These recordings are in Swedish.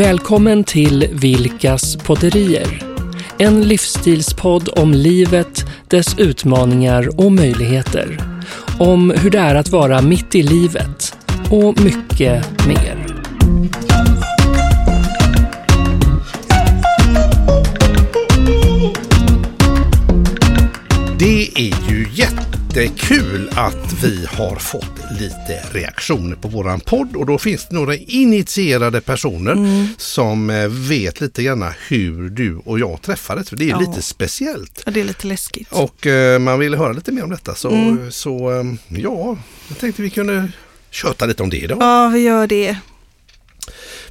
Välkommen till Vilkas podderier. En livsstilspodd om livet, dess utmaningar och möjligheter. Om hur det är att vara mitt i livet och mycket mer. Det är ju jättekul att vi har fått lite reaktioner på våran podd och då finns det några initierade personer Mm. som eh, vet lite grann hur du och jag träffades. För det är Ja. lite speciellt. Ja, det är lite läskigt. Och eh, man ville höra lite mer om detta så, Mm. så eh, ja, jag tänkte vi kunde köta lite om det idag. Ja, vi gör det.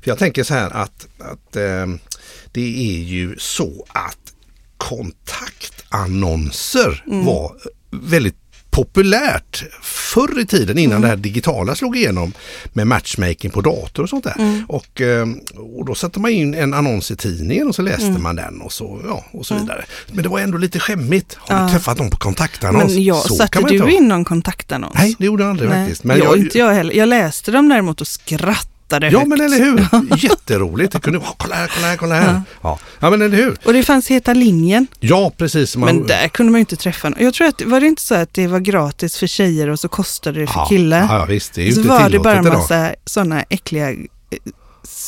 För jag tänker så här att, att eh, det är ju så att kontaktannonser Mm. var väldigt populärt förr i tiden innan Mm. det här digitala slog igenom med matchmaking på dator och sånt där. Mm. Och, eh, och då satte man in en annons i tidningen och så läste Mm. man den och så, ja, och så vidare. Men det var ändå lite skämmigt. Har Ja. du träffat någon på kontaktannons? Men jag, så satte du in någon kontaktannons? Nej, det gjorde jag aldrig Nej, faktiskt. Men jag, inte jag heller. Jag läste dem däremot och skrattade Ja högt. men eller hur, jätteroligt. Det kunde vara, kolla här, kolla här, kolla här. Ja. Ja. men eller hur. Och det fanns Heta linjen, Ja precis. Man, men där kunde man ju inte träffa någon. Jag tror att, var det inte så att det var gratis för tjejer och så kostade det för ja, killar? Ja visst, det är ju så inte var det tillåtet bara en idag. massa sådana äckliga eh,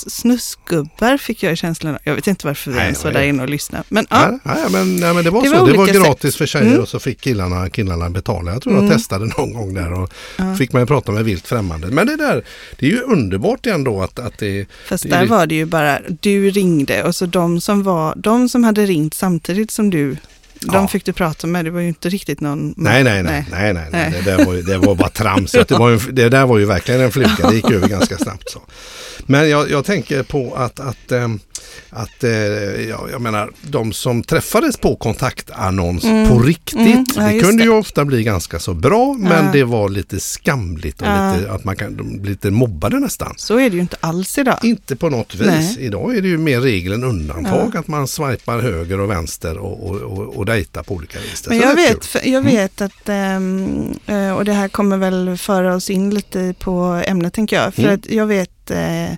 snusgubbar fick jag känslan av. Jag vet inte varför vi Nej, ens var nej. där inne och lyssnade. Men ja, Ja, ja, men, nej, men det var Det så. var det var gratis sätt. för tjejer Mm. och så fick killarna, killarna betala. Jag tror Mm. jag testade någon gång där och Ja. fick man prata med vilt främmande. Men det där, det är ju underbart ändå att, att det... Fast Det är där var det ju bara, du ringde och så de som, var, de som hade ringt samtidigt som du, de Ja. fick du prata med. Det var ju inte riktigt någon... Nej, nej, nej, nej, nej, nej. Nej. Det, där var ju, det var bara trams. Det, var ju, det där var ju verkligen en fluga. Det gick över ganska snabbt. Så. Men jag, jag tänker på att, att, ehm, att eh, ja, jag menar, de som träffades på kontaktannons Mm. på riktigt, Mm, ja, det kunde det. ju ofta bli ganska så bra, men Ja. det var lite skamligt och lite, att man kan de blir lite mobbade nästan. Så är det ju inte alls idag. Inte på något vis. Idag är det ju mer regel än undantag att man swipar höger och vänster och, och, och, och dejtar på olika vis. Men jag vet, för- jag vet att, ehm, eh, och det här kommer väl föra oss in lite på ämnet tänker jag. För Mm. att jag vet, eh,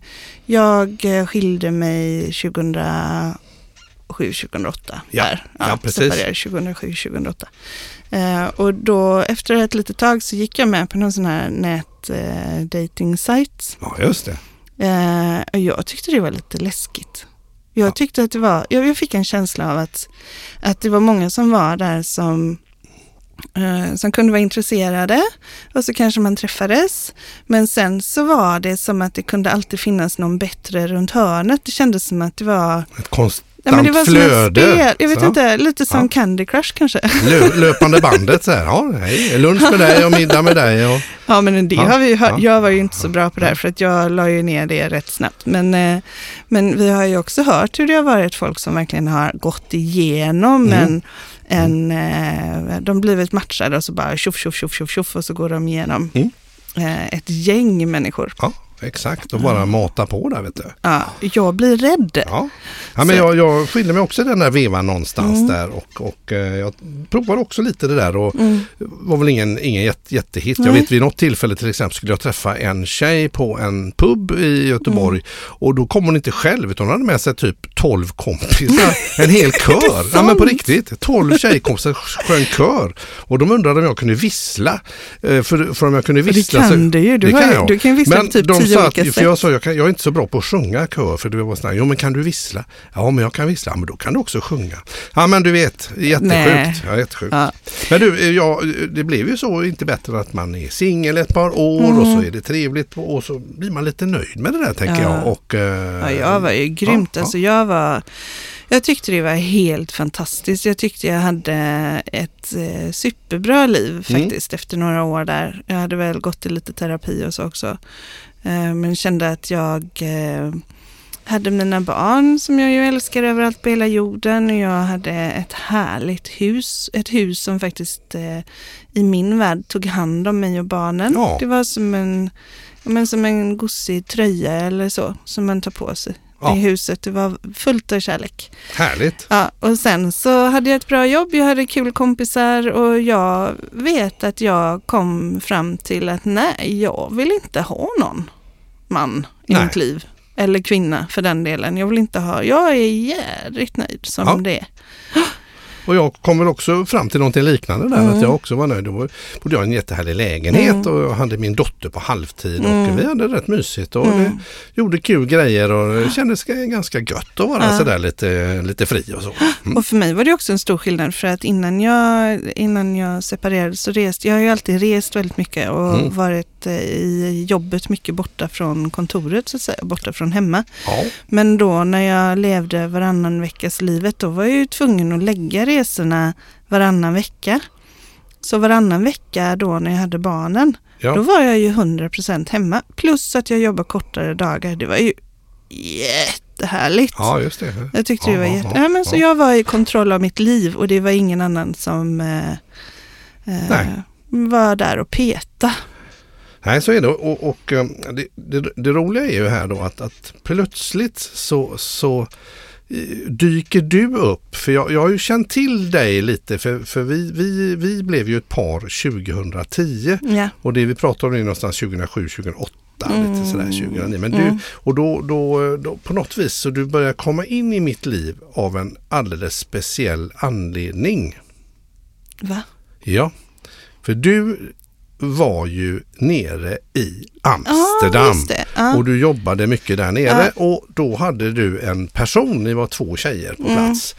jag skilde mig 2007-2008. Ja, där. ja, precis. Separerade 2007-2008. Eh, och då efter ett litet tag så gick jag med på någon sån här nät eh. Ja, just det. Eh, och jag tyckte det var lite läskigt. Jag Ja. tyckte att det var, jag, jag fick en känsla av att, att det var många som var där som, eh, som kunde vara intresserade och så kanske man träffades. Men sen så var det som att det kunde alltid finnas någon bättre runt hörnet. Det kändes som att det var, Ett konstant ja, men det var som flöde. ett spel. Jag vet Så. inte, lite som Ja. Candy Crush kanske. Lö, löpande bandet så här. Ja, hej, lunch med dig och middag med dig. Och, Ja, men det Ja, har vi ju hört. ja, Jag var ju inte så bra på det här för att jag la ju ner det rätt snabbt. Men, eh, men vi har ju också hört hur det har varit folk som verkligen har gått igenom Mm. en, en eh, de blivit matchade och så bara tjoff, tjoff, tjoff, tjoff, tjoff och så går de igenom Mm. eh, ett gäng människor. ja, exakt. Och bara mata på där vet du. Ja, jag blir rädd. Ja, ja men Så- jag, jag skilde mig också i den där vevan någonstans Mm. där och, och eh, jag provade också lite det där och Mm. var väl ingen, ingen jätte, jättehit. Jag Nej. vet vid något tillfälle till exempel skulle jag träffa en tjej på en pub i Göteborg Mm. och då kom hon inte själv utan hon hade med sig typ 12 kompisar, en hel kör. ja men på riktigt, 12 tjejkompisar sjöng kör och de undrade om jag kunde vissla. Eh, För, för om jag kunde Och det vissla kan du ju. Du, det har, kan jag. du kan vissla Men typ de tio sa olika att, sätt. för jag sa jag, kan, jag är inte så bra på att sjunga kör för det var sådär, jo men kan du vissla? Ja men jag kan vissla, ja, men då kan du också sjunga. Ja men du vet, jättesjukt. Ja, jättesjukt. Ja. Men du, eh, ja, det blev ju så inte bättre att man är singel ett par år och så Mm. är det trevligt och så blir man lite nöjd med det där tänker Ja. jag. Och, eh, Ja, jag var ju grymt. ja. Alltså, jag, var, jag tyckte det var helt fantastiskt. Jag tyckte jag hade ett eh, superbra liv Mm. faktiskt efter några år där. Jag hade väl gått i lite terapi och så också. Eh, men kände att jag eh, hade mina barn som jag ju älskar överallt på hela jorden. Och jag hade ett härligt hus. Ett hus som faktiskt eh, i min värld tog hand om mig och barnen. Ja. Det var som en, men som en gosig tröja eller så som man tar på sig Ja. i huset. Det var fullt av kärlek. Härligt. Ja, och sen så hade jag ett bra jobb, jag hade kul kompisar och jag vet att jag kom fram till att nej, jag vill inte ha någon man i Nej. mitt liv. Eller kvinna för den delen. Jag vill inte ha, jag är jädrigt nöjd som Ja. det är. Och jag kom väl också fram till någonting liknande där. Mm. Att jag också var nöjd. Då bodde jag i en jättehärlig lägenhet Mm. och hade min dotter på halvtid Mm. och vi hade rätt mysigt och Mm. gjorde kul grejer och det kändes ganska gött att vara Ja. sådär lite, lite fri och så. Mm. Och för mig var det också en stor skillnad för att innan jag, innan jag separerade så reste jag har ju alltid rest väldigt mycket och Mm. varit eh, i jobbet mycket borta från kontoret så att säga, borta från hemma. Ja, Men då när jag levde varannan veckas livet då var jag ju tvungen att lägga resorna varannan vecka. Så varannan vecka då när jag hade barnen, ja. då var jag ju 100% hemma. Plus att jag jobbar kortare dagar. Det var ju jättehärligt. ja just det. Jag tyckte Ja, det var ja, jätte... ja, men så ja. jag var i kontroll av mitt liv och det var ingen annan som eh, eh, var där och peta. Nej, så är det. Och, och eh, det, det, det roliga är ju här då att, att plötsligt så, så eh, dyker du upp. För jag, jag har ju känt till dig lite för, för vi, vi, vi blev ju ett par 2010 Ja. och det vi pratar om är någonstans 2007, 2008. Lite sådär 2009. Men du, Mm. och då, då, då på något vis så du börjar komma in i mitt liv av en alldeles speciell anledning. Va? Ja, för du var ju nere i Amsterdam. det. Ja. Och du jobbade mycket där nere och då hade du en person, ni var två tjejer på Mm, plats.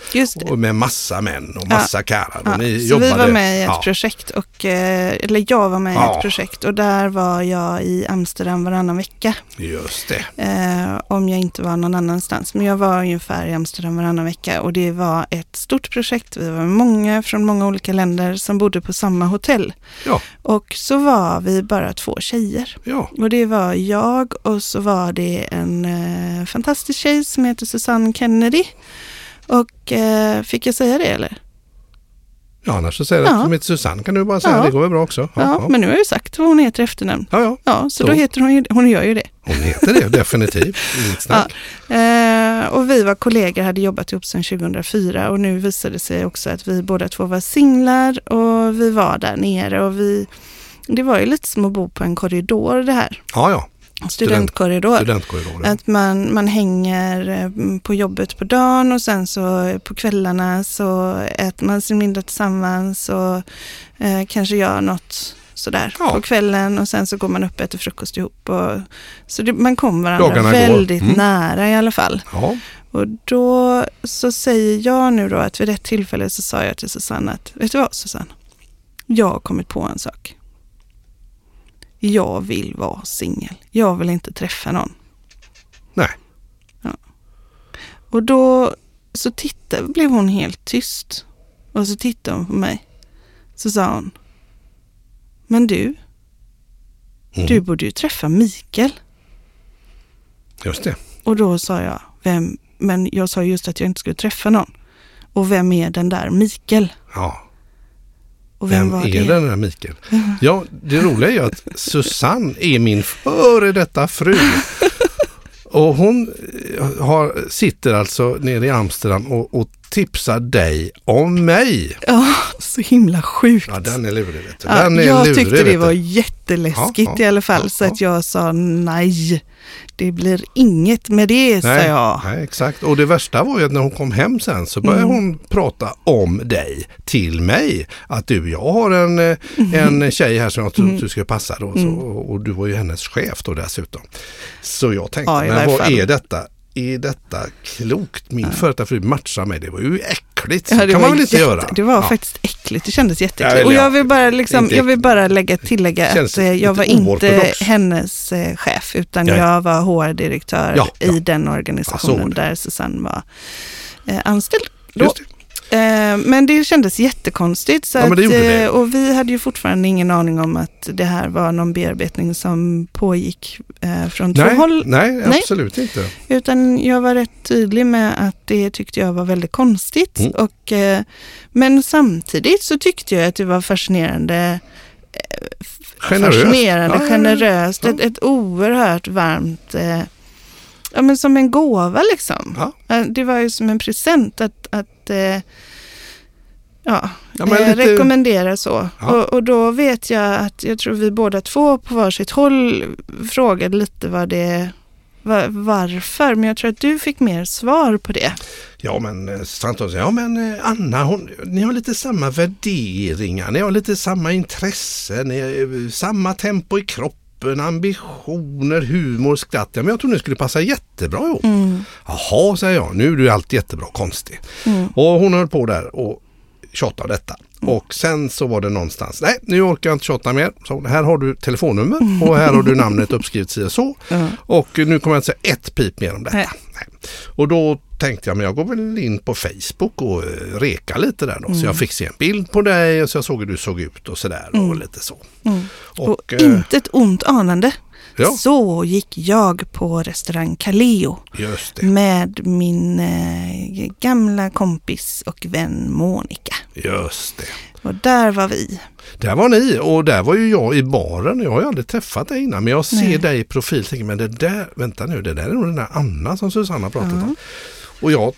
Och med massa män och massa karlar. Ja, ni så jobbade, vi var med i ett projekt, och, eh, eller jag var med i ett projekt och där var jag i Amsterdam varannan vecka. Just det. Eh, om jag inte var någon annanstans. Men jag var ungefär i Amsterdam varannan vecka och det var ett stort projekt. Vi var många från många olika länder som bodde på samma hotell. Ja. Och så var vi bara två tjejer. Ja, Och det var jag och så var det en eh, fantastisk tjej som heter Susanne Kennedy. Och eh, fick jag säga det eller? ja annars så säger du Ja. att heter Susanne kan du bara säga. Ja. Det går väl bra också. Ja, men nu har jag ju sagt vad hon heter i efternamn. ja, ja. Ja, så Så. då heter hon ju, hon gör ju det. Hon heter det definitivt. Inget snack. Eh, och vi var kollegor, hade jobbat ihop sedan 2004 och nu visade det sig också att vi båda två var singlar och vi var där nere och vi, det var ju lite som att bo på en korridor det här, Ja, ja. studentkorridor. Studentkorridoren. Att man, man hänger eh, på jobbet på dagen och sen så på kvällarna så äter man sin middag tillsammans och eh, kanske gör något sådär Ja. på kvällen och sen så går man upp och äter frukost ihop. Och, så det, man kom varandra Dagarna väldigt Mm. nära i alla fall. Ja, Och då så säger jag nu då att vid ett tillfälle så sa jag till Susanne att, vet du vad Susanne? Jag har kommit på en sak. Jag vill vara singel. Jag vill inte träffa någon. nej. Och då så tittade, blev hon helt tyst. Och så tittade hon på mig. Så sa hon, men du, Mm. du borde ju träffa Mikael. Just det. Och då sa jag, vem, men jag sa just att jag inte skulle träffa någon. Och vem är den där Mikael? Ja. Och vem, Vem är det? den där Mikael? Ja, det roliga är ju att Susanne är min före detta fru. Och hon eh, har, sitter alltså nere i Amsterdam och, och tipsar dig om mig. Ja, så himla sjukt. Ja, den är lurig vet du. Ja, Den är jag lurig, tyckte det var jätteläskigt Ja, i alla fall. så att jag sa nej, det blir inget med det, sa Nej, jag. nej, exakt. Och det värsta var ju att när hon kom hem sen så började Mm. hon prata om dig till mig. Att du, jag har en, eh, en tjej här som jag tror Mm. du ska passa då. Så, och, och du var ju hennes chef då dessutom. Så jag tänkte, Ja, men vad är detta? Är detta klokt? Min ja. före fru matchar mig. Det var ju äckligt. Ja, det kan man väl inte jätte- göra? Det var Ja. faktiskt äckligt. Det kändes Ja, jätteäckligt. eller och ja, jag vill bara, liksom, jag vill bara lägga, tillägga att eh, jag var inte hennes eh, chef, utan jag var HR-direktör Ja, ja. i den Ja, organisationen det. där Susanne var eh, anställd. Då. Eh, men det kändes jättekonstigt. Så Ja, att, eh, Och vi hade ju fortfarande ingen aning om att det här var någon bearbetning som pågick eh, från två Nej, håll. nej, Nej. absolut inte. Utan jag var rätt tydlig med att det tyckte jag var väldigt konstigt. Mm. Och, men samtidigt så tyckte jag att det var fascinerande, Generöst. fascinerande Ja, generöst. Ja. Ett, ett oerhört varmt, ja men som en gåva liksom. Ja. Det var ju som en present att, att eh, ja, Ja, eh, lite- rekommendera så. Ja. Och, och då vet jag att jag tror vi båda två på varsitt håll frågade lite vad det va- varför, men jag tror att du fick mer svar på det. Ja men eh, säger, ja men Anna, hon, ni har lite samma värderingar, ni har lite samma intressen, samma tempo i kroppen, ambitioner, humor, skratt. Ja, men jag tror ni skulle passa jättebra ihop. Mm. Jaha, säger jag, nu är du allt jättebra konstig. Mm. Och hon höll på där och tjatade detta. Och sen så var det någonstans, nej nu orkar jag inte tjata mer. Så här har du telefonnummer och här har du namnet uppskrivet si och så. Ja. Och nu kommer jag inte säga ett pip mer om detta. Nej. Och då tänkte jag, men jag går väl in på Facebook och eh, reka lite där då. Mm. Så jag fick se en bild på dig och så jag såg hur du såg ut och sådär och lite så. Mm. Och, Och, eh, inte ett ont anande. ja, Så gick jag på restaurang Kaleo med min eh, gamla kompis och vän Monica. Just det. Och där var vi. Där var ni och där var ju jag i baren. Jag har ju aldrig träffat dig innan men jag ser Nej. dig i profil och tänker men det där, vänta nu, det där är nog den där Anna som Susanna pratat om. Och jag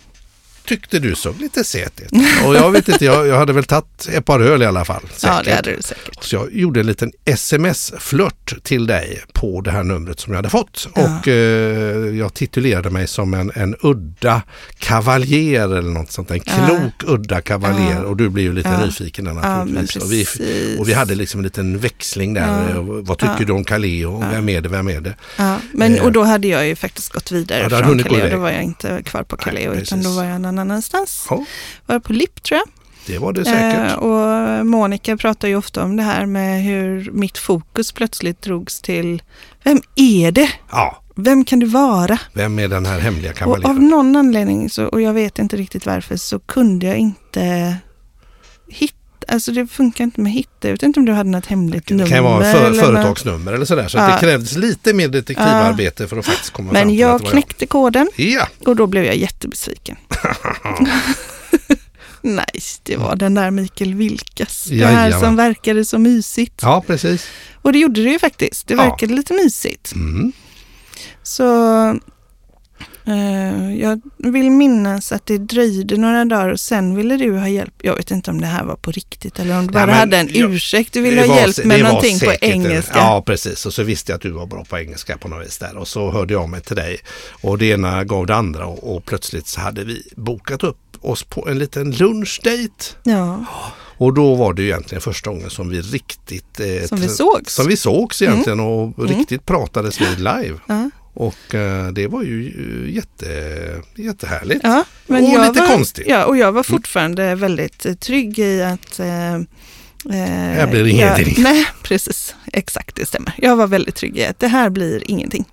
tyckte du såg lite söt ut. Och jag vet inte, jag, jag hade väl tagit ett par öl i alla fall. Ja, säkert. det hade du säkert. Så jag gjorde en liten sms-flört till dig på det här numret som jag hade fått. Ja. Och eh, jag titulerade mig som en, en udda kavaljer eller något sånt. En Ja. klok udda kavaljer. Ja. och du blir ju lite Ja. nyfiken där Ja, naturligtvis. och, vi, och vi hade liksom en liten växling där. Ja. Och Vad tycker Ja. du om Kaleo? Ja. Vem är det? Vem är det? Ja, men, Eh. och då hade jag ju faktiskt gått vidare Ja, från iväg. Då var jag inte kvar på Kaleo utan då var jag någon annanstans. Ja, Var på LIP tror jag. det var det säkert. Eh, och Monica pratar ju ofta om det här med hur mitt fokus plötsligt drogs till vem är det? Ja, Vem kan du vara? vem är den här hemliga Och av någon anledning, så, och jag vet inte riktigt varför, så kunde jag inte hitta, alltså det funkar inte med hitta. Jag vet inte om du hade något hemligt nummer. Det kan ju vara för, eller företagsnummer eller sådär. Så Ja. det krävdes lite mer detektivarbete för att faktiskt komma fram Men till jag att det var knäckte koden Ja, och då blev jag jättebesviken. Nej, det var den där Mikael Vilkas. Det här som verkade så mysigt. ja precis. Och det gjorde det ju faktiskt. Det Ja. verkade lite mysigt. Mm. Så jag vill minnas att det dröjde några dagar och sen ville du ha hjälp. Jag vet inte om det här var på riktigt eller om du Nej, bara men hade en jag- ursäkt. Du ville ha hjälp med någonting på en- engelska. Ja, precis. Och så visste jag att du var bra på engelska på något vis där. Och så hörde jag mig till dig. Och det ena gav det andra. Och, och plötsligt så hade vi bokat upp oss på en liten lunchdate. Ja, Och då var det egentligen första gången som vi riktigt... Eh, som vi sågs. Som vi sågs egentligen och Mm. riktigt pratades vid live. Ja. Och eh, det var ju eh, jätte, jättehärligt. Ja, Och jag lite var, konstigt. Ja, och jag var fortfarande väldigt eh, trygg i att... Eh, Här blir det jag- ingenting. Nej, precis. Exakt, det stämmer. Jag var väldigt trygg i att det här blir ingenting.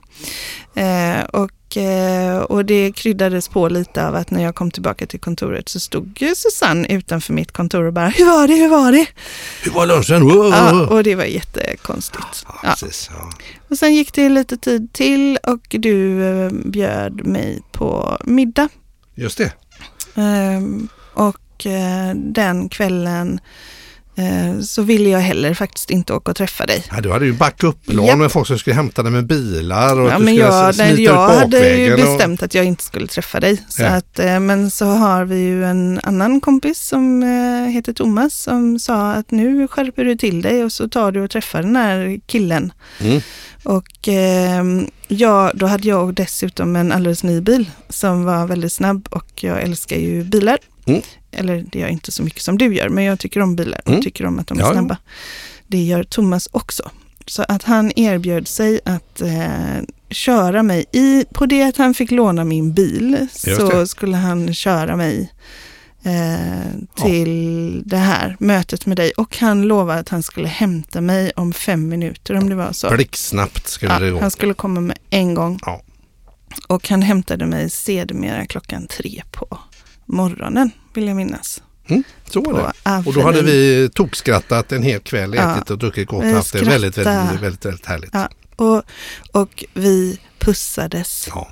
Eh, och, eh, och det kryddades på lite av att när jag kom tillbaka till kontoret så stod ju Susanne utanför mitt kontor och bara Hur var det, hur var det? Hur var lunchen? Wow! Ja, och det var jättekonstigt. Ja, Ja. precis. Ja. Och sen gick det lite tid till och du eh, bjöd mig på middag. Just det. Ehm, och eh, den kvällen så ville jag heller faktiskt inte åka och träffa dig. Ja, du hade ju backup-plan med folk som skulle hämta dig med bilar och Ja, att du men skulle jag, nej, jag hade ju och- bestämt att jag inte skulle träffa dig. Så Ja. att, eh, men så har vi ju en annan kompis som eh, heter Thomas som sa att nu skärper du till dig och så tar du och träffar den här killen. Mm. Och eh, ja, då hade jag dessutom en alldeles ny bil som var väldigt snabb och jag älskar ju bilar. Mm. Eller det gör jag inte så mycket som du gör, men jag tycker om bilar och Mm. tycker om att de är Ja, ja. snabba. Det gör Thomas också. Så att han erbjöd sig att eh, köra mig i, på det att han fick låna min bil så det. skulle han köra mig eh, till det här mötet med dig och han lovade att han skulle hämta mig om fem minuter om det var så. Blixtsnabbt skulle det Ja, gå. han skulle komma med en gång. Ja. Och han hämtade mig sedermera klockan tre på morgonen, vill jag minnas. Mm, så var det. Och då hade vi tokskrattat en hel kväll, Ja. ätit och druckit gott och haft det väldigt, väldigt, väldigt, väldigt härligt. Ja. Och, och vi pussades Ja,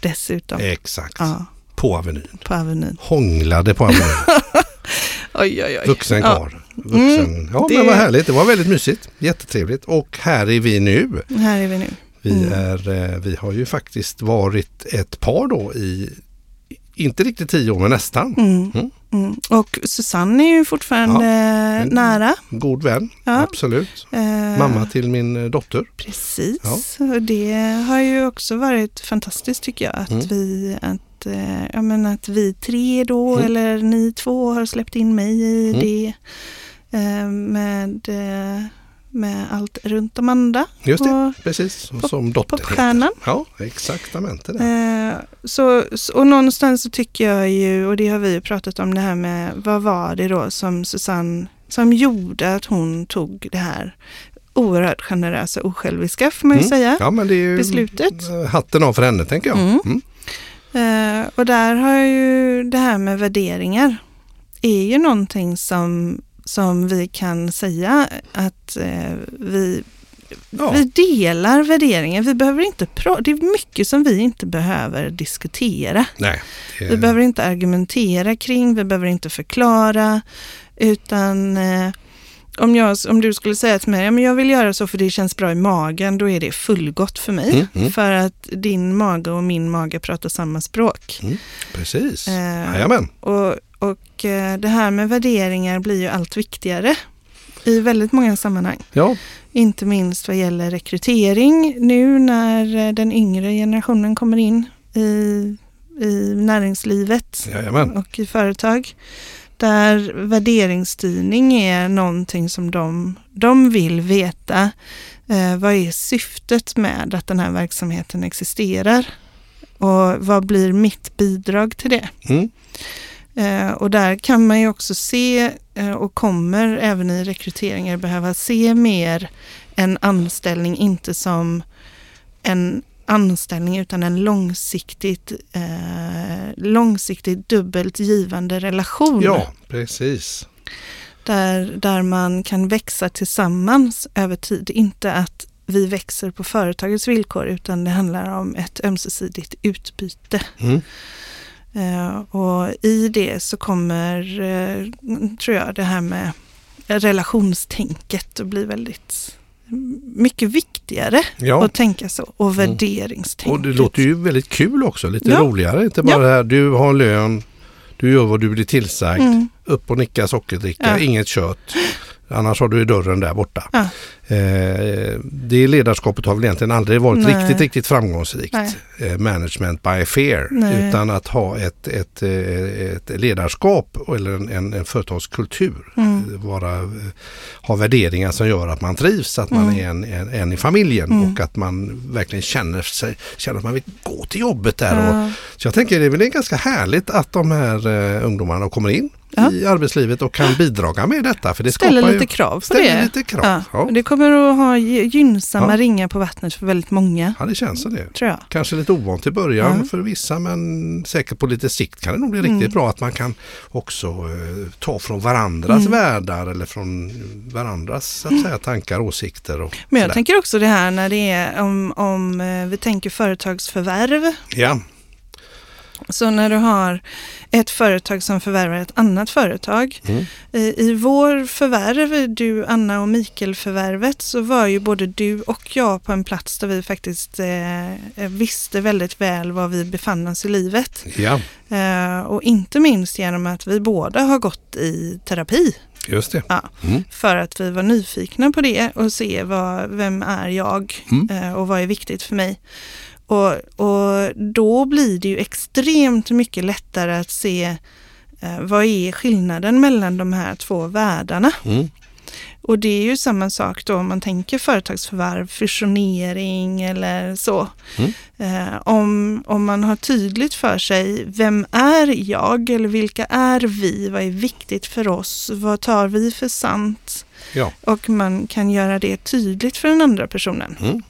dessutom. exakt. Ja, På Avenyn. på Avenyn. Hånglade på Avenyn. Oj, oj, oj. Vuxen Ja. karl. Vuxen. Mm, ja, det- men vad härligt. Det var väldigt mysigt. Jättetrevligt. Och här är vi nu. Här är vi nu. Vi, Mm. är, eh, vi har ju faktiskt varit ett par då i, inte riktigt tio år, men nästan. Mm. Mm. Mm. Och Susanne är ju fortfarande Ja. nära. God vän, Ja. absolut. Eh, Mamma till min eh, dotter. Precis, Ja. och det har ju också varit fantastiskt tycker jag att Mm. vi att, eh, ja, men att vi tre då Mm. eller ni två har släppt in mig i Mm. det eh, med, eh, med allt runt Amanda Just det, precis. Pop- som dottern heter. popstjärnan. Ja, det. Eh, så, och någonstans så tycker jag ju, och det har vi ju pratat om det här med, vad var det då som Susanne, som gjorde att hon tog det här oerhört generösa osjälviska får man ju Mm. säga. Ja, men det är ju beslutet. hatten av för henne tänker jag. Mm. Mm. Eh, och där har ju det här med värderingar är ju någonting som, som vi kan säga att eh, vi, Ja. vi delar värderingar. Vi behöver inte det är mycket som vi inte behöver diskutera. Nej, det, Vi behöver inte argumentera kring, vi behöver inte förklara, utan eh, om, jag, om du skulle säga till mig, ja, men jag vill göra så för det känns bra i magen, då är det fullgott för mig. Mm, mm. För att din mage och min mage pratar samma språk. precis. Eh, Jajamän. Och, och eh, det här med värderingar blir ju allt viktigare i väldigt många sammanhang. Ja, Inte minst vad gäller rekrytering nu när eh, den yngre generationen kommer in i, i näringslivet jajamän. och i företag. Där värderingsstyrning är någonting som de, de vill veta. Eh, vad är syftet med att den här verksamheten existerar? Och vad blir mitt bidrag till det? Mm. Eh, och där kan man ju också se eh, och kommer även i rekryteringar behöva se mer en anställning, inte som en anställning utan en långsiktigt, eh, långsiktigt dubbelt givande relation. Ja, precis. Där, där man kan växa tillsammans över tid. Inte att vi växer på företagets villkor utan det handlar om ett ömsesidigt utbyte. Mm. Eh, och i det så kommer, eh, tror jag, det här med relationstänket att bli väldigt mycket viktigare Ja. att tänka så. Och Mm. värderingstänket. Och det låter ju väldigt kul också, lite Ja. roligare. Inte bara Ja. det här, du har lön, du gör vad du blir tillsagd, Mm. upp och nicka sockerdricka, Ja. inget kött. Annars har du dörren där borta. Ja. Eh, det ledarskapet har väl egentligen aldrig varit Nej. riktigt, riktigt framgångsrikt. Nej. Eh, management by fear. Nej. Utan att ha ett, ett, eh, ett ledarskap eller en, en, en företagskultur. Mm. Vara, ha värderingar som gör att man trivs, att man Mm. är en, en, en i familjen Mm. och att man verkligen känner, sig, känner att man vill gå till jobbet där. Och, Ja. så jag tänker det är väl ganska härligt att de här eh, ungdomarna kommer in Ja. i arbetslivet och kan bidra med detta. För det Ställer skapar lite ju, krav på det. lite krav. Ja. Och Det kommer att ha gy- gynnsamma Ja. ringar på vattnet för väldigt många, ja, det känns så det. tror jag. Kanske lite ovant i början Ja. för vissa men säkert på lite sikt kan det nog bli Mm. riktigt bra att man kan också eh, ta från varandras Mm. världar eller från varandras så att säga, tankar och åsikter. Och Men jag sådär. tänker också det här när det är om, om eh, vi tänker företagsförvärv. Ja, Så när du har ett företag som förvärvar ett annat företag. mm. I, I vår förvärv, du, Anna och Mikael-förvärvet, så var ju både du och jag på en plats där vi faktiskt eh, visste väldigt väl var vi befann oss i livet. ja Eh, och inte minst genom att vi båda har gått i terapi. just det. Ja, Mm. för att vi var nyfikna på det och se vad, vem är jag Mm. eh, och vad är viktigt för mig. Och, och då blir det ju extremt mycket lättare att se eh, vad är skillnaden mellan de här två världarna. Mm. Och det är ju samma sak då om man tänker företagsförvärv, fusionering eller så. Mm. Eh, om, om man har tydligt för sig, vem är jag eller vilka är vi? Vad är viktigt för oss? Vad tar vi för sant? Ja. Och man kan göra det tydligt för den andra personen. Mm.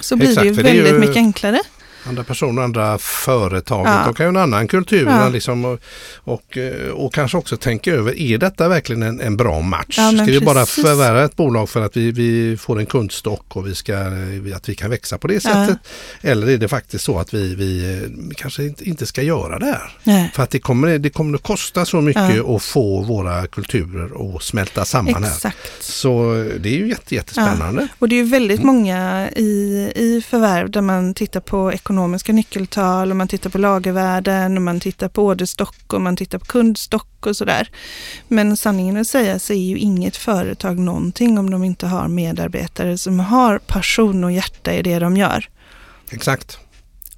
Så blir Exakt, det ju det väldigt ju- mycket enklare. Andra personer, andra företaget. Ja. De kan ju en annan kultur. Ja. Liksom, och, och, eh, och kanske också tänka över, är detta verkligen en, en bra match? Ja, ska vi bara precis. förvärva ett bolag för att vi, vi får en kundstock och vi ska, eh, att vi kan växa på det sättet? Eller är det faktiskt så att vi, vi eh, kanske inte, inte ska göra det här? Nej. För att det kommer, det kommer att kosta så mycket Ja. att få våra kulturer att smälta samman här. Exakt. Så eh, det är ju jätte, jättespännande. Och det är ju väldigt många i, i förvärv där man tittar på ekonomiska nyckeltal och man tittar på lagervärden och man tittar på orderstock och man tittar på kundstock och sådär. Men sanningen att säga så är ju inget företag någonting om de inte har medarbetare som har passion och hjärta i det de gör. Exakt.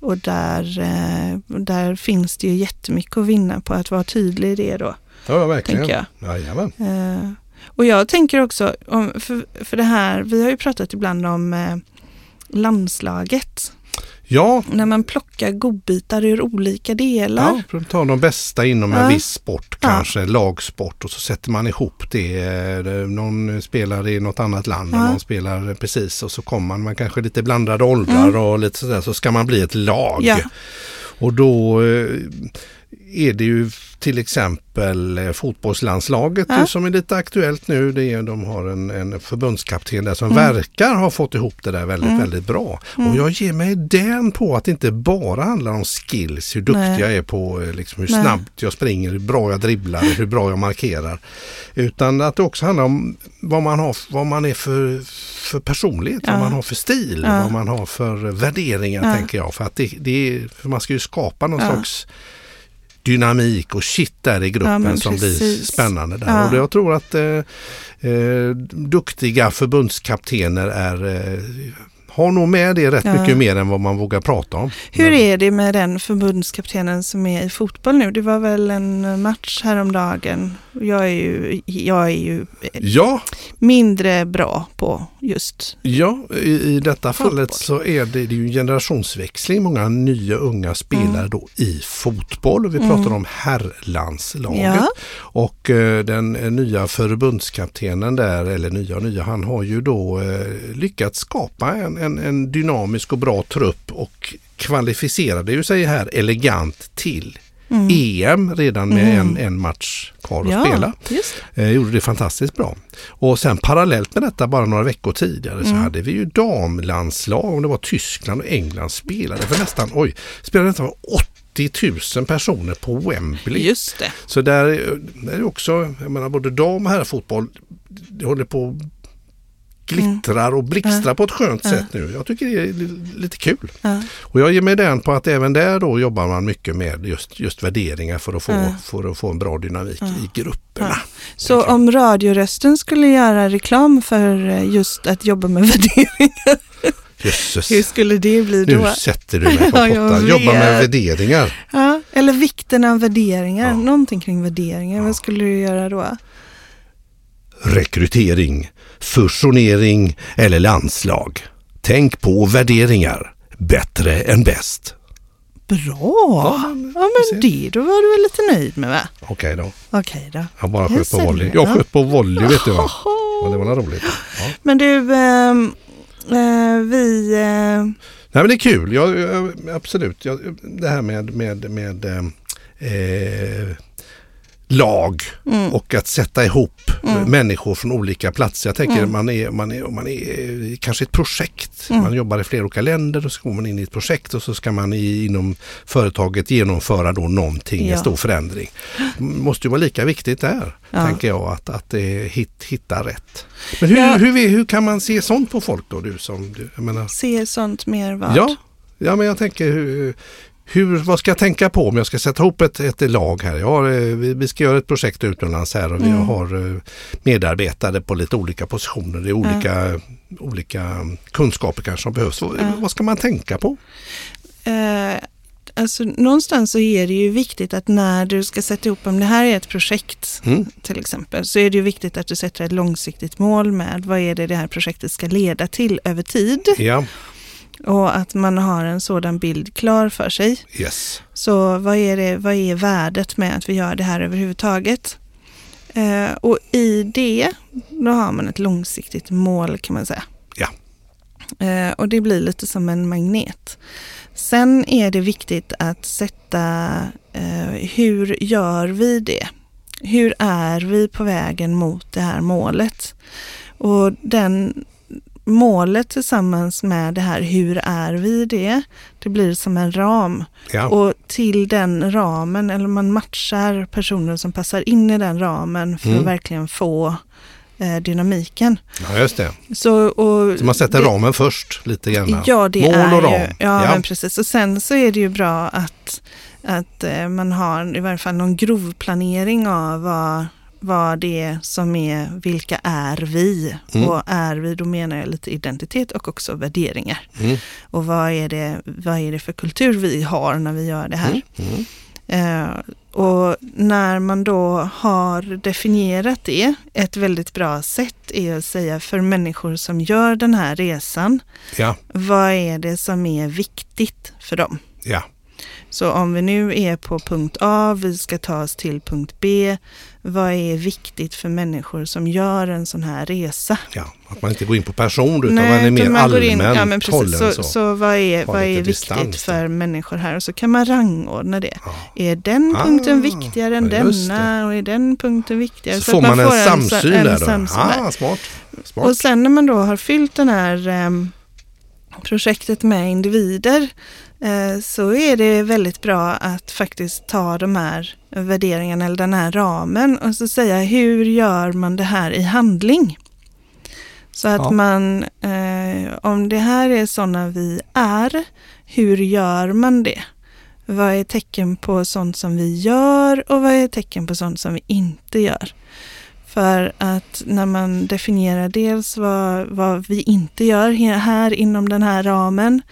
Och där, eh, där finns det ju jättemycket att vinna på att vara tydlig i det då. Ja, verkligen. Jag. Jajamän. Eh, och jag tänker också, om, för, för det här, vi har ju pratat ibland om eh, landslaget. Ja, När man plockar godbitar ur olika delar. Ja, ta de bästa inom en Ja. viss sport, Ja. kanske lagsport och så sätter man ihop det. Eh, Någon spelar i något annat land och Ja. någon spelar precis och så kommer man, man kanske lite blandade åldrar och lite sådär så ska man bli ett lag. Ja. Och då eh, är det ju till exempel eh, fotbollslandslaget Ja. som är lite aktuellt nu. Det är, de har en, en förbundskapten där som Mm. verkar ha fått ihop det där väldigt, Mm. väldigt bra. Mm. Och jag ger mig den på att det inte bara handlar om skills, hur duktig Nej. jag är på eh, liksom, hur Nej. snabbt jag springer, hur bra jag dribblar, hur bra jag markerar. Utan att det också handlar om vad man, har, vad man är för, för personlighet, Ja. vad man har för stil, Ja. vad man har för värderingar tänker jag. För att det, det är, för man ska ju skapa någon slags dynamik och shit där i Ja, gruppen men som blir spännande där. Ja. Och jag tror att eh, eh, duktiga förbundskaptener är eh, har nog med det rätt Ja. mycket mer än vad man vågar prata om. Hur Men- är det med den förbundskaptenen som är i fotboll nu? Det var väl en match häromdagen. Jag är ju, jag är ju Ja, mindre bra på just ja i, i detta Fotboll. fallet så är det, det är ju en generationsväxling. Många nya unga spelare Mm. då i fotboll. Vi Mm. pratar om herrlandslaget. Ja. Och eh, den eh, nya förbundskaptenen där, eller nya nya, han har ju då eh, lyckats skapa en, en, en dynamisk och bra trupp och kvalificerade ju sig här elegant till Mm. EM redan med Mm. en, en match kvar att spela. just Eh, gjorde det fantastiskt bra. Och sen parallellt med detta bara några veckor tidigare så Mm. hade vi ju damlandslag, om det var Tyskland och England spelade för nästan, oj, spelade nästan 80 000 personer på Wembley. Just det. Så där, är- där är också, jag menar både dam och herrfotboll, det håller på och glittrar och blixtrar på ett skönt Ja. sätt nu. Jag tycker det är li- lite kul. Ja. Och jag ger mig den på att även där då jobbar man mycket med just, just värderingar för att få, Ja. för att få en bra dynamik Ja. i grupperna. Ja. Så om radiorösten skulle göra reklam för eh, just att jobba med värderingar, Jösses. hur skulle det bli då? Nu sätter du mig på Ja, pottan. Jobba med värderingar. Ja, eller vikten av värderingar, Ja. någonting kring värderingar. Ja. Vad skulle du göra då? Rekrytering, fusionering eller landslag. Tänk på värderingar. Bättre än bäst. Bra! Ja, Ja, men- men, vi ser. det, då var du väl lite nöjd med va? Okej då. Okej då. Jag bara sköt på volley. Jag ja. sköt på volley vet du va. Och det var något roligt. Ja. Men du, ehm, eh, vi... eh, Nej men det är kul. Jag, jag, absolut. Jag, det här med, med, med eh, eh, lag mm, och att sätta ihop Mm. människor från olika platser. Jag tänker Mm. man, är, man, är, man är i kanske ett projekt. Mm. Man jobbar i flera olika länder och så går man in i ett projekt och så ska man i, inom företaget genomföra då någonting, Ja. en stor förändring. måste ju vara lika viktigt där, Ja. tänker jag, att, att eh, hit, hitta rätt. Men hur, Ja. hur, hur, kan man se sånt på folk då? Du som, du, se sånt mer vad? Ja, ja, men jag tänker hur, hur, vad ska jag tänka på om jag ska sätta ihop ett, ett lag här? Jag har, eh, vi, vi ska göra ett projekt utomlands här och vi Mm. har eh, medarbetare på lite olika positioner. Det är olika, olika kunskaper kanske som behövs. Vad- Ja. Vad ska man tänka på? Eh, alltså, någonstans så är det ju viktigt att när du ska sätta ihop, om det här är ett projekt Mm. till exempel, så är det ju viktigt att du sätter ett långsiktigt mål med vad är det det här projektet ska leda till över tid Ja, och att man har en sådan bild klar för sig. yes. Så vad är, det, vad är värdet med att vi gör det här överhuvudtaget? Eh, och i det, då har man ett långsiktigt mål kan man säga. Ja. Eh, och det blir lite som en magnet. Sen är det viktigt att sätta, eh, hur gör vi det? Hur är vi på vägen mot det här målet? Och den målet tillsammans med det här, hur är vi det? Det blir som en ram. Ja. Och till den ramen, eller man matchar personer som passar in i den ramen för Mm. att verkligen få eh, dynamiken. Ja, just det. Så, och Så man sätter det, ramen först lite grann. Ja, det Mål är och ram. ju, ja, Ja. Men precis. Och sen så är det ju bra att, att eh, man har i varje fall någon grovplanering av vad, vad det är som är, vilka är vi? Mm. Och är vi, då menar jag lite identitet och också värderingar. Mm. Och vad är, det, vad är det för kultur vi har när vi gör det här? Mm. Eh, och när man då har definierat det, ett väldigt bra sätt är att säga för människor som gör den här resan, Ja, vad är det som är viktigt för dem? ja. Så om vi nu är på punkt A, vi ska ta oss till punkt B, vad är viktigt för människor som gör en sån här resa? Ja, att man inte går in på person utan Nej, man är mer man går in- allmänt ja, men precis. hållen. Så, Så, så, vad är, vad är viktigt för människor här? Och så kan man rangordna det. Ja. Är den Ah, punkten viktigare än denna och är den punkten viktigare? Så, får man, att en samsyn en där då. samsyn. Ah, smart. smart. Och sen när man då har fyllt den här ehm, projektet med individer så är det väldigt bra att faktiskt ta de här värderingarna eller den här ramen och så säga hur gör man det här i handling? Så att Ja. man, eh, om det här är sådana vi är, hur gör man det? Vad är tecken på sånt som vi gör och vad är tecken på sånt som vi inte gör? För att när man definierar dels vad, vad vi inte gör här inom den här ramen eh,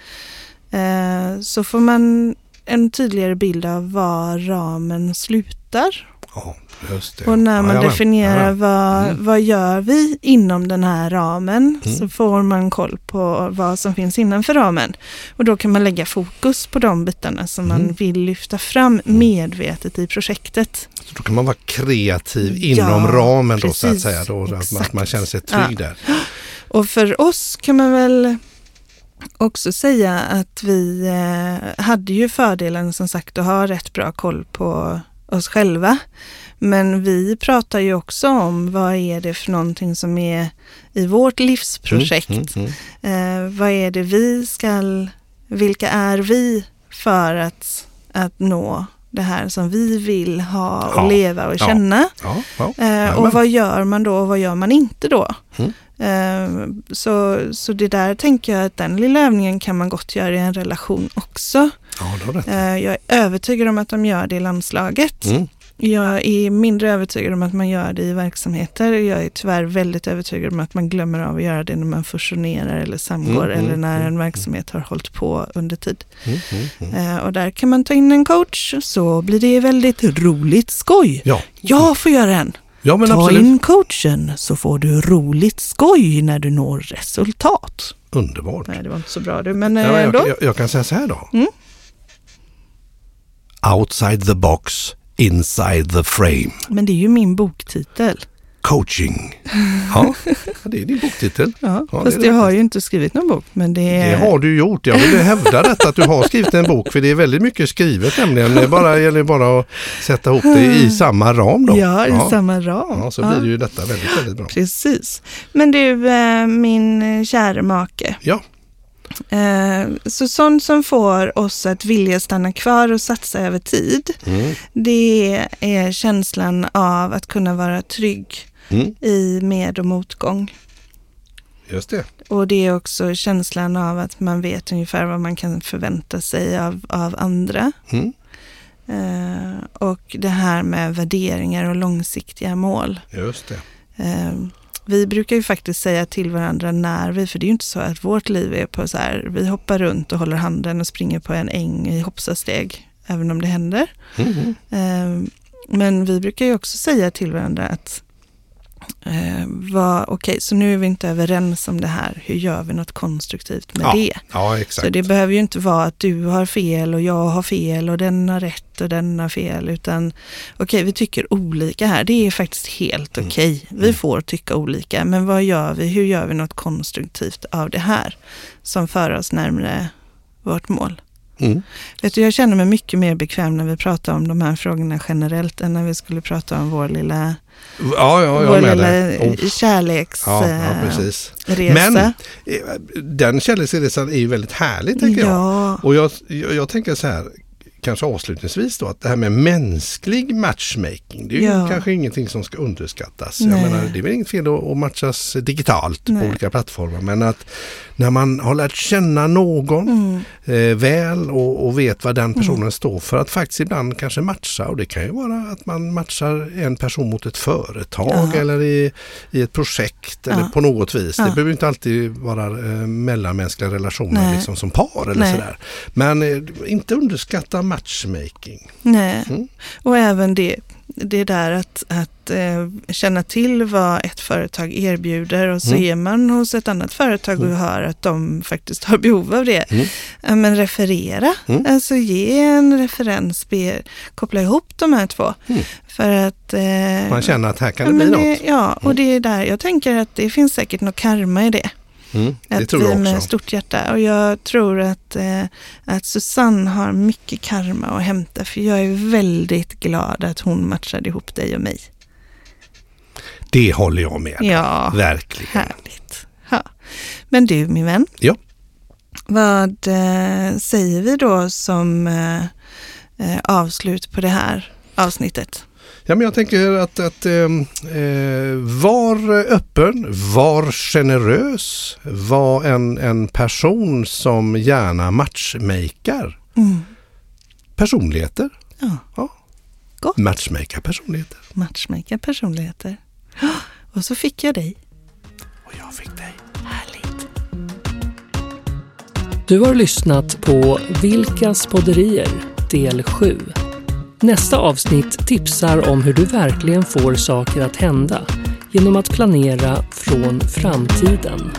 så får man en tydligare bild av var ramen slutar. Ja, just det. Och när man Jajamän, definierar jajamän. vad, Mm. vad gör vi inom den här ramen Mm. så får man koll på vad som finns innanför ramen. Och då kan man lägga fokus på de bitarna som man Mm. vill lyfta fram medvetet i projektet. Så då kan man vara kreativ Ja, inom ramen då så att precis. säga. Då, så att, man, man känner sig trygg där. Och för oss kan man väl också säga att vi eh, hade ju fördelen som sagt att ha rätt bra koll på oss själva. Men vi pratar ju också om vad är det för någonting som är i vårt livsprojekt. Mm, mm, mm. Eh, vad är det vi ska, vilka är vi för att, att nå det här som vi vill ha och Ja, leva och känna. Ja, ja. Eh, och vad gör man då och vad gör man inte då? Mm. Eh, så, så det där tänker jag att den lilla övningen kan man gott göra i en relation också. ja. Eh, jag är övertygad om att de gör det i landslaget. Mm. Jag är mindre övertygad om att man gör det i verksamheter. Jag är tyvärr väldigt övertygad om att man glömmer av att göra det när man fusionerar eller samgår Mm, mm, eller när en mm, verksamhet har hållit på under tid. Mm, mm, mm. Eh, och där kan man ta in en coach så blir det väldigt roligt skoj. Ja. Jag får göra en. ja, Ta absolut. in coachen så får du roligt skoj när du når resultat. Underbart. Nej, det var inte så bra du, men eh, Ja, ändå. jag, jag, jag kan säga så här då. Mm. Outside the box, inside the frame. Men det är ju min boktitel. Coaching. Ja, det är din boktitel. Ja, Ja, fast det jag har ju inte skrivit någon bok. Men det Det är... har du gjort. Jag vill hävda detta att du har skrivit en bok för det är väldigt mycket skrivet nämligen. Det bara, gäller bara att sätta ihop det i samma ram då. Ja, i samma ram. Ja, så blir det ju detta väldigt, väldigt bra. Precis. Men du, eh, min kära make. Ja, Så sånt som får oss att vilja stanna kvar och satsa över tid, mm. det är känslan av att kunna vara trygg Mm. i med och motgång. just det. Och det är också känslan av att man vet ungefär vad man kan förvänta sig av, av andra. Mm. Eh, och det här med värderingar och långsiktiga mål. Just det. Eh, vi brukar ju faktiskt säga till varandra när vi, för det är ju inte så att vårt liv är på så här, vi hoppar runt och håller handen och springer på en äng i hoppsasteg, även om det händer. Mm. Eh, men vi brukar ju också säga till varandra att eh, vad- okej, så nu är vi inte överens om det här, hur gör vi något konstruktivt med Ja, det? Ja, exakt. Så det behöver ju inte vara att du har fel och jag har fel och den har rätt och den har fel. Utan okej, vi tycker olika här. Det är faktiskt helt Mm. okej. Vi får tycka olika. Men vad gör vi? Hur gör vi något konstruktivt av det här? Som för oss närmare vårt mål. Mm. Vet du, jag känner mig mycket mer bekväm när vi pratar om de här frågorna generellt än när vi skulle prata om vår lilla, Ja, ja, vår lilla. Oh. kärleksresa. Ja, precis. Men eh, den kärleksresan är ju väldigt härlig tänker jag. Ja, Och jag, jag, jag tänker så här, kanske avslutningsvis då att det här med mänsklig matchmaking, det är ju Ja. kanske ingenting som ska underskattas. Nej. Jag menar, det är väl inget fel att, att matchas digitalt Nej. på olika plattformar men att när man har lärt känna någon Mm. eh, väl och, och vet vad den personen står för att faktiskt ibland kanske matcha och det kan ju vara att man matchar en person mot ett företag Ja. eller i, i ett projekt eller Ja. på något vis. Det Ja. behöver inte alltid vara eh, mellanmänskliga relationer liksom som par eller Nej. sådär. Men eh, inte underskatta matchmaking. Nej, Mm. och även det, det där att, att eh, känna till vad ett företag erbjuder och så Mm. är man hos ett annat företag och hör att de faktiskt har behov av det. Mm. Men referera, Mm. alltså ge en referens, be, koppla ihop de här två. Mm. För att... Eh, Man känner att här kan det bli men något. det, ja, och det är där jag tänker att det finns säkert något karma i det. Mm, tror jag eh, Med stort hjärta. Och jag tror att, eh, att Susanne har mycket karma att hämta. För jag är väldigt glad att hon matchade ihop dig och mig. Det håller jag med. Ja, Verkligen. härligt. Ja. Men du min vän. Ja. Vad eh, säger vi då som eh, eh, avslut på det här avsnittet? Ja, men jag tänker att, att ehm, eh, var öppen, var generös, var en, en person som gärna matchmakar Mm. personligheter. Ja, Ja. Gott. Matchmaker personligheter. matchmaker personligheter. Och så fick jag dig. Och jag fick dig. Härligt. Du har lyssnat på Vilkas podderier del 7. Nästa avsnitt tipsar om hur du verkligen får saker att hända genom att planera från framtiden.